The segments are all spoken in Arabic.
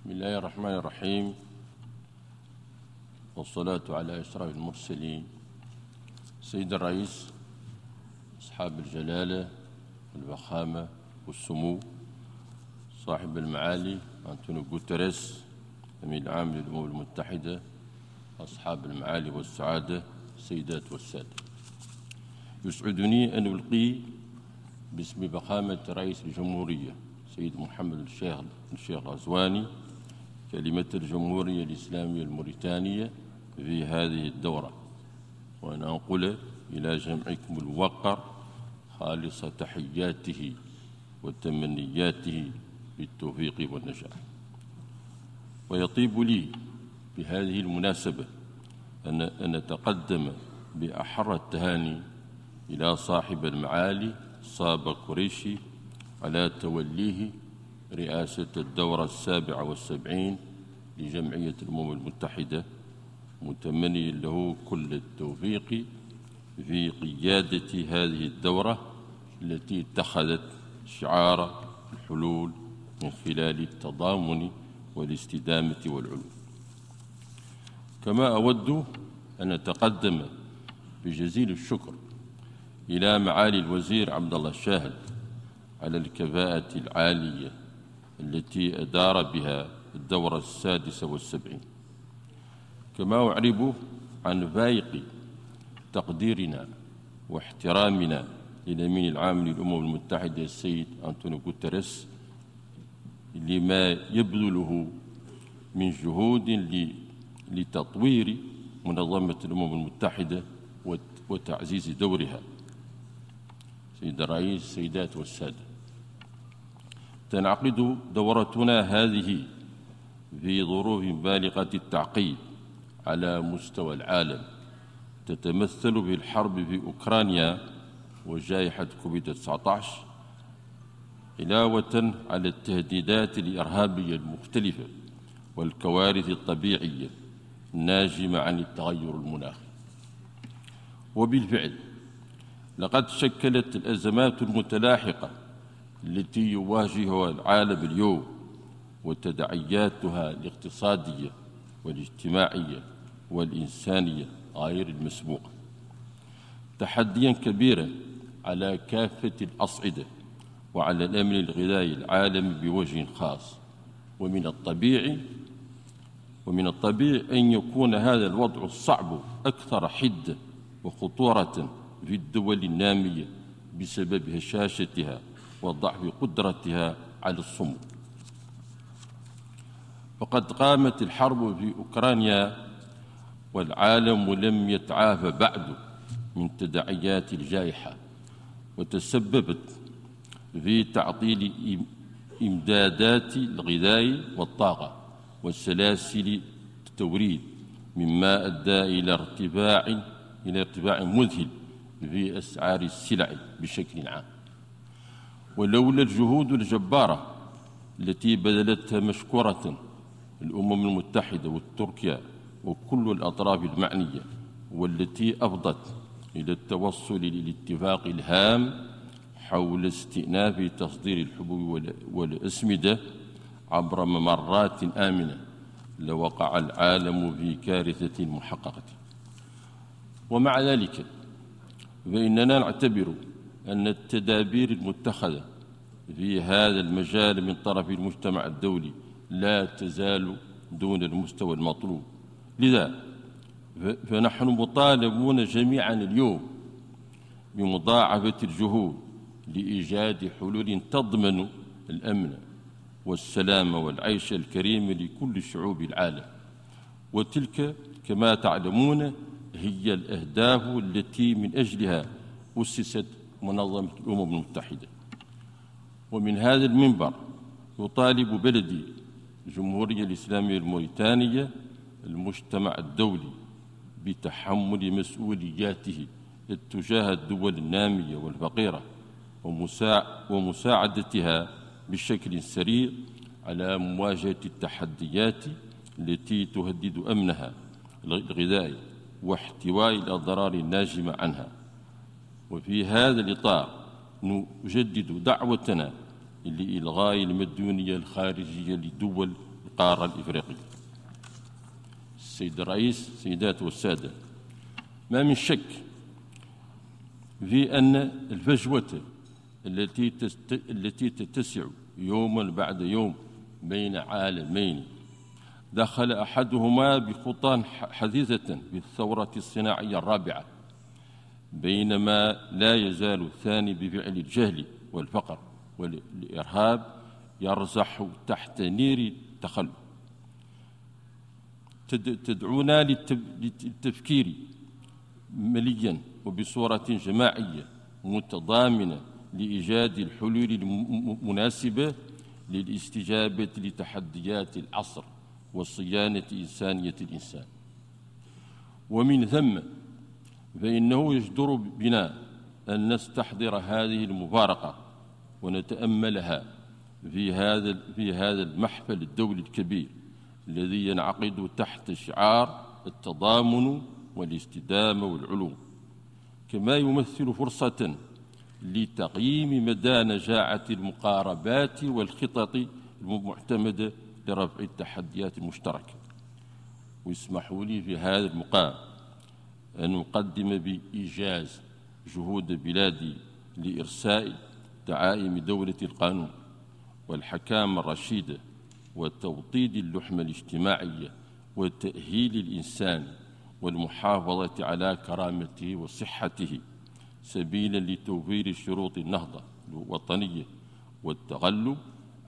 بسم الله الرحمن الرحيم. والصلاة على أشرف المرسلين. سيد الرئيس أصحاب الجلالة والفخامة والسمو صاحب المعالي أنطونيو غوتيريس أمين العام للأمم المتحدة أصحاب المعالي والسعادة السيدات والسادة. يسعدني أن ألقي باسم فخامة رئيس الجمهورية سيد محمد الشيخ الشيخ غزواني كلمة الجمهورية الإسلامية الموريتانية في هذه الدورة. وأن أنقل إلى جمعكم الوقر خالص تحياته وتمنياته بالتوفيق والنجاح ويطيب لي بهذه المناسبة أن أتقدم بأحر التهاني إلى صاحب المعالي صاب قريشي على توليه رئاسة الدورة السابعة والسبعين لجمعية الأمم المتحدة متمني له كل التوفيق في قيادة هذه الدورة التي اتخذت شعار الحلول من خلال التضامن والاستدامة والعلوم. كما أود أن أتقدم بجزيل الشكر إلى معالي الوزير عبد الله الشاهد على الكفاءة العالية التي أدار بها الدورة السادسة والسبعين. كما أعرب عن فايق تقديرنا واحترامنا للأمين العام للأمم المتحدة السيد أنطونيو غوتيريس لما يبذله من جهود لتطوير منظمة الأمم المتحدة وتعزيز دورها. سيد الرئيس السيدات والسادة. تنعقد دورتنا هذه في ظروف بالغة التعقيد على مستوى العالم. تتمثل بالحرب في أوكرانيا وجائحة كوفيد 19 علاوة على التهديدات الإرهابية المختلفة والكوارث الطبيعية الناجمة عن التغير المناخي وبالفعل لقد شكلت الأزمات المتلاحقة التي يواجهها العالم اليوم وتداعياتها الاقتصادية والاجتماعية والإنسانية غير المسبوقة. تحديا كبيرا على كافة الأصعدة وعلى الأمن الغذائي العالمي بوجه خاص. ومن الطبيعي ومن الطبيعي أن يكون هذا الوضع الصعب أكثر حدة وخطورة في الدول النامية بسبب هشاشتها وضعف قدرتها على الصمود. وقد قامت الحرب في أوكرانيا والعالم لم يتعافى بعد من تداعيات الجائحة وتسببت في تعطيل إمدادات الغذاء والطاقة والسلاسل التوريد مما أدى إلى ارتفاع إلى ارتفاع مذهل في أسعار السلع بشكل عام. ولولا الجهود الجبارة التي بذلتها مشكورة الأمم المتحدة والتركيا وكل الأطراف المعنية والتي أفضت إلى التوصل للاتفاق الهام حول استئناف تصدير الحبوب والأسمدة عبر ممرات آمنة لوقع العالم في كارثة محققة. ومع ذلك فإننا نعتبر أن التدابير المتخذة في هذا المجال من طرف المجتمع الدولي لا تزال دون المستوى المطلوب. لذا فنحن مطالبون جميعا اليوم بمضاعفة الجهود لإيجاد حلول تضمن الأمن والسلام والعيش الكريم لكل شعوب العالم. وتلك كما تعلمون هي الأهداف التي من أجلها أسست منظمة الأمم المتحدة. ومن هذا المنبر يطالب بلدي الجمهورية الإسلامية الموريتانية المجتمع الدولي بتحمل مسؤولياته تجاه الدول النامية والفقيرة ومساعدتها بشكل سريع على مواجهة التحديات التي تهدد أمنها الغذائي واحتواء الأضرار الناجمة عنها. وفي هذا الإطار نجدد دعوتنا لإلغاء المديونية الخارجية لدول القارة الإفريقية السيد الرئيس سيدات والسادة ما من شك في أن الفجوة التي التي تتسع يوما بعد يوم بين عالمين دخل أحدهما بخطى حديثة بالثورة الصناعية الرابعة. بينما لا يزال الثاني بفعل الجهل والفقر والإرهاب يرزح تحت نير التخلف. تدعونا للتفكير مليا وبصورة جماعية متضامنة لإيجاد الحلول المناسبة للاستجابة لتحديات العصر وصيانة إنسانية الإنسان. ومن ثم فإنه يجدر بنا أن نستحضر هذه المفارقة ونتأملها في هذا في هذا المحفل الدولي الكبير الذي ينعقد تحت شعار التضامن والاستدامة والعلوم. كما يمثل فرصة لتقييم مدى نجاعة المقاربات والخطط المعتمدة لرفع التحديات المشتركة. واسمحوا لي في هذا المقام أن أقدم بإيجاز جهود بلادي لإرساء دعائم دولة القانون والحكامة الرشيدة وتوطيد اللحمة الاجتماعية وتأهيل الإنسان والمحافظة على كرامته وصحته سبيلا لتوفير شروط النهضة الوطنية والتغلب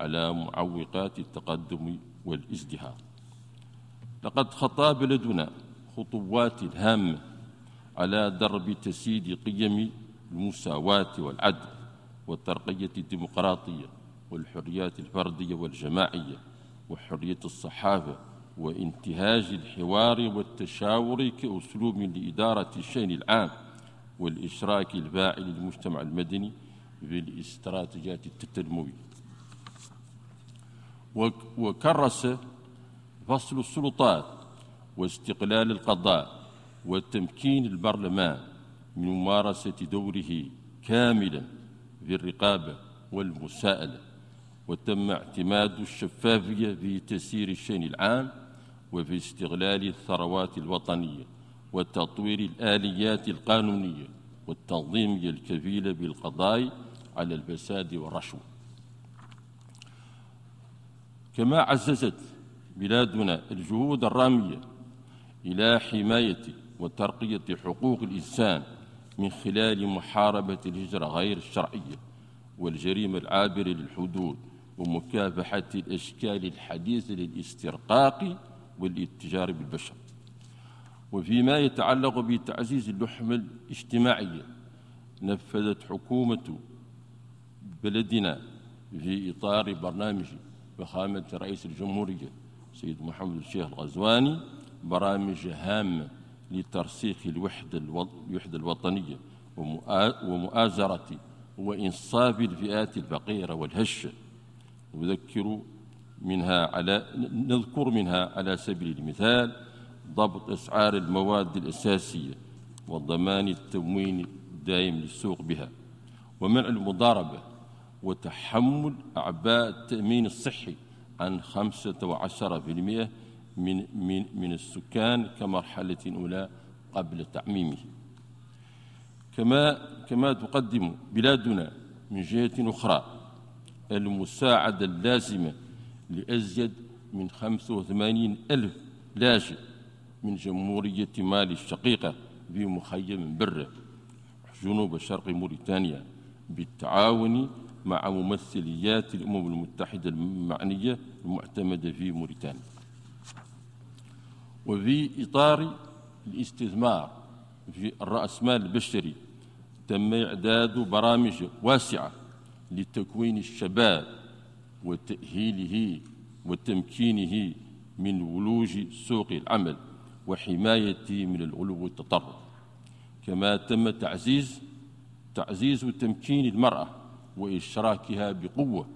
على معوقات التقدم والازدهار. لقد خطى بلدنا خطوات هامة على درب تسييد قيم المساواة والعدل والترقية الديمقراطية والحريات الفردية والجماعية وحرية الصحافة وانتهاج الحوار والتشاور كأسلوب لإدارة الشأن العام والإشراك الفاعل للمجتمع المدني في الاستراتيجيات التنموية وكرس فصل السلطات واستقلال القضاء وتمكين البرلمان من ممارسة دوره كاملا في الرقابة والمساءلة. وتم اعتماد الشفافية في تسيير الشأن العام وفي استغلال الثروات الوطنية وتطوير الآليات القانونية والتنظيمية الكفيلة بالقضاء على الفساد والرشوة. كما عززت بلادنا الجهود الرامية إلى حماية وترقية حقوق الإنسان من خلال محاربة الهجرة غير الشرعية والجريمة العابرة للحدود ومكافحة الأشكال الحديثة للاسترقاق والاتجار بالبشر. وفيما يتعلق بتعزيز اللحمة الاجتماعية نفذت حكومة بلدنا في إطار برنامج فخامة رئيس الجمهورية سيد محمد الشيخ الغزواني برامج هامة لترسيخ الوحدة الوطنية ومؤازرة وإنصاف الفئات الفقيرة والهشة. نذكر منها على نذكر منها على سبيل المثال ضبط أسعار المواد الأساسية وضمان التموين الدائم للسوق بها ومنع المضاربة وتحمل أعباء التأمين الصحي عن 15% من من من السكان كمرحلة أولى قبل تعميمه. كما كما تقدم بلادنا من جهة أخرى المساعدة اللازمة لأزيد من 85 ألف لاجئ من جمهورية مالي الشقيقة في مخيم بره جنوب شرق موريتانيا بالتعاون مع ممثليات الأمم المتحدة المعنية المعتمدة في موريتانيا. وفي إطار الاستثمار في الرأسمال البشري تم إعداد برامج واسعة لتكوين الشباب وتأهيله وتمكينه من ولوج سوق العمل وحمايته من الغلو والتطرف. كما تم تعزيز تعزيز تمكين المرأة وإشراكها بقوة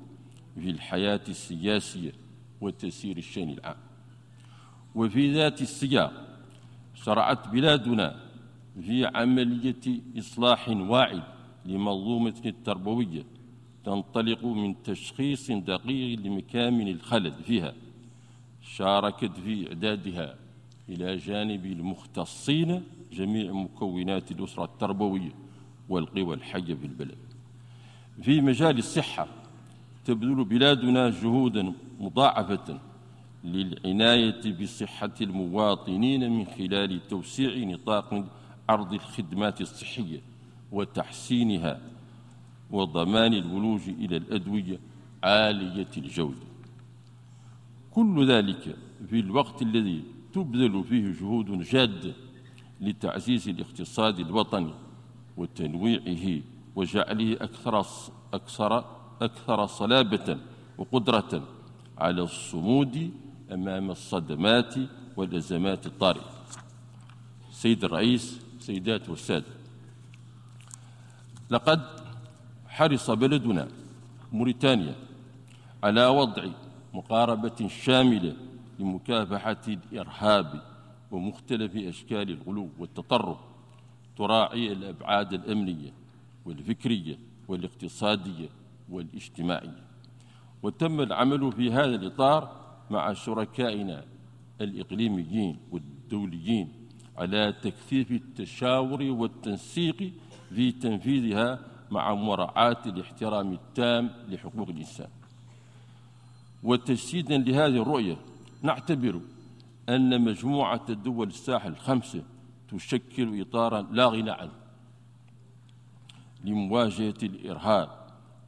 في الحياة السياسية وتسيير الشأن العام. وفي ذات السياق شرعت بلادنا في عملية إصلاح واعد لمنظومة التربوية تنطلق من تشخيص دقيق لمكامن الخلل فيها شاركت في إعدادها إلى جانب المختصين جميع مكونات الأسرة التربوية والقوى الحية في البلد. في مجال الصحة تبذل بلادنا جهودا مضاعفة للعناية بصحة المواطنين من خلال توسيع نطاق عرض الخدمات الصحية وتحسينها وضمان الولوج إلى الأدوية عالية الجودة. كل ذلك في الوقت الذي تبذل فيه جهود جادة لتعزيز الاقتصاد الوطني وتنويعه وجعله أكثر أكثر أكثر صلابة وقدرة على الصمود أمام الصدمات والأزمات الطارئة. سيد الرئيس سيدات والسادة لقد حرص بلدنا موريتانيا على وضع مقاربة شاملة لمكافحة الإرهاب ومختلف أشكال الغلو والتطرف تراعي الأبعاد الأمنية والفكرية والاقتصادية والاجتماعية. وتم العمل في هذا الإطار مع شركائنا الإقليميين والدوليين على تكثيف التشاور والتنسيق في تنفيذها مع مراعاة الاحترام التام لحقوق الإنسان. وتجسيدا لهذه الرؤية نعتبر أن مجموعة الدول الساحل الخمسة تشكل إطارا لا غنى عنه لمواجهة الإرهاب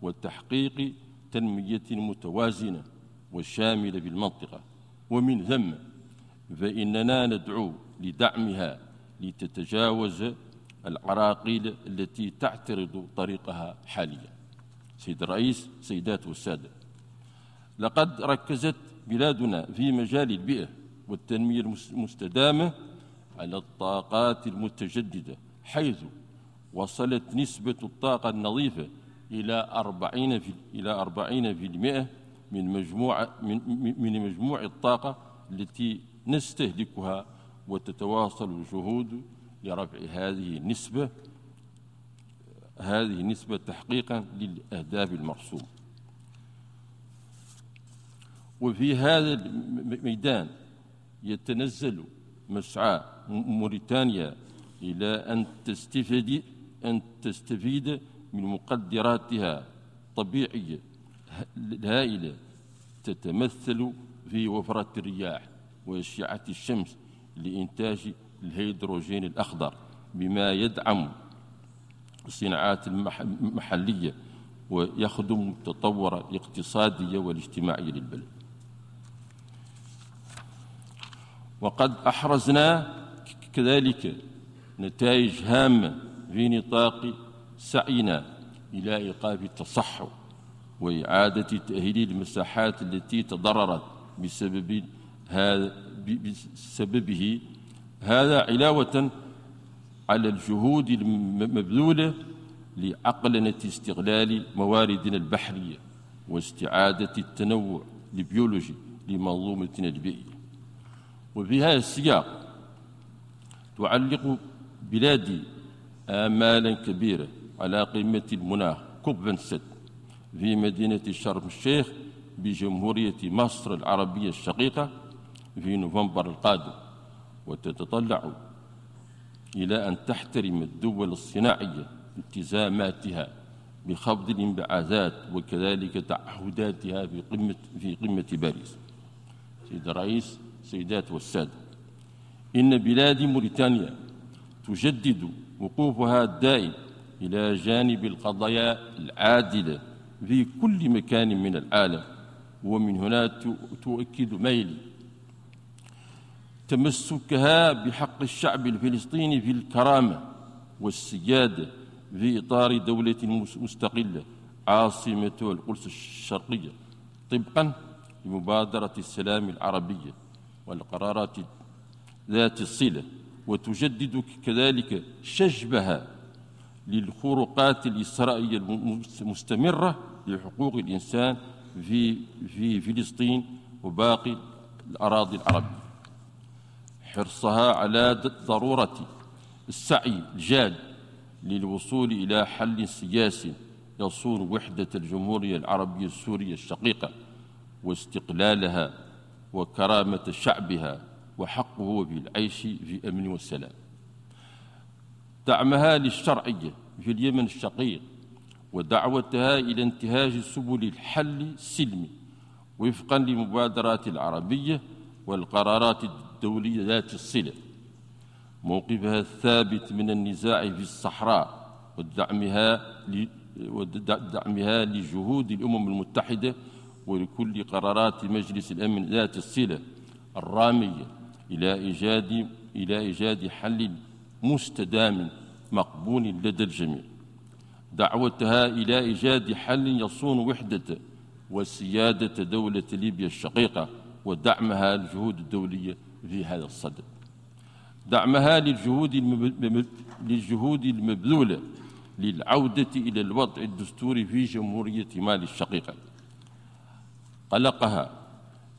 وتحقيق تنمية متوازنة وشاملة بالمنطقة ومن ثم فإننا ندعو لدعمها لتتجاوز العراقيل التي تعترض طريقها حاليا. سيد الرئيس سيدات والسادة لقد ركزت بلادنا في مجال البيئة والتنمية المستدامة على الطاقات المتجددة حيث وصلت نسبة الطاقة النظيفة إلى أربعين في إلى أربعين في المئة من مجموعة من, من مجموع الطاقة التي نستهلكها وتتواصل الجهود لرفع هذه النسبة هذه النسبة تحقيقا للأهداف المرسومة وفي هذا الميدان يتنزل مسعى موريتانيا إلى أن تستفيد أن تستفيد من مقدراتها الطبيعية الهائلة تتمثل في وفرة الرياح وأشعة الشمس لإنتاج الهيدروجين الأخضر بما يدعم الصناعات المحلية ويخدم التطور الاقتصادي والاجتماعي للبلد. وقد أحرزنا كذلك نتائج هامة في نطاق سعينا إلى إيقاف التصحر. وإعادة تأهيل المساحات التي تضررت بسبب هذا بسببه. هذا علاوة على الجهود المبذولة لعقلنة استغلال مواردنا البحرية واستعادة التنوع البيولوجي لمنظومتنا البيئية وفي هذا السياق تعلق بلادي آمالا كبيرة على قمة المناخ كوب 27 في مدينة شرم الشيخ بجمهورية مصر العربية الشقيقة في نوفمبر القادم وتتطلع إلى أن تحترم الدول الصناعية التزاماتها بخفض الانبعاثات وكذلك تعهداتها في قمة في قمة باريس. سيد الرئيس السيدات والسادة إن بلاد موريتانيا تجدد وقوفها الدائم إلى جانب القضايا العادلة في كل مكان من العالم ومن هنا تؤكد ميل تمسكها بحق الشعب الفلسطيني في الكرامة والسيادة في إطار دولة مستقلة عاصمة القدس الشرقية طبقا لمبادرة السلام العربية والقرارات ذات الصلة وتجدد كذلك شجبها للخروقات الإسرائيلية المستمرة لحقوق الإنسان في في فلسطين وباقي الأراضي العربية. حرصها على ضرورة السعي الجاد للوصول إلى حل سياسي يصون وحدة الجمهورية العربية السورية الشقيقة واستقلالها وكرامة شعبها وحقه في العيش في أمن وسلام دعمها للشرعية في اليمن الشقيق ودعوتها إلى انتهاج سبل الحل السلمي وفقا لمبادرات العربية والقرارات الدولية ذات الصلة. موقفها الثابت من النزاع في الصحراء ودعمها ودعمها لجهود الأمم المتحدة ولكل قرارات مجلس الأمن ذات الصلة الرامية إلى إيجاد إلى إيجاد حل مستدام مقبول لدى الجميع. دعوتها إلى إيجاد حل يصون وحدة وسيادة دولة ليبيا الشقيقة ودعمها للجهود الدولية في هذا الصدد. دعمها للجهود للجهود المبذولة للعودة إلى الوضع الدستوري في جمهورية مالي الشقيقة. قلقها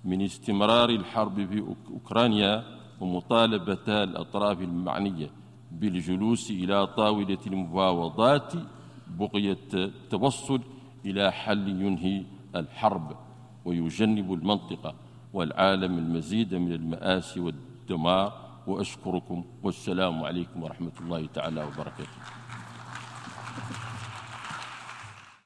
من استمرار الحرب في أوكرانيا ومطالبة الأطراف المعنية بالجلوس إلى طاولة المفاوضات بقية التوصل إلى حل ينهي الحرب ويجنب المنطقة والعالم المزيد من المآسي والدمار وأشكركم والسلام عليكم ورحمة الله تعالى وبركاته.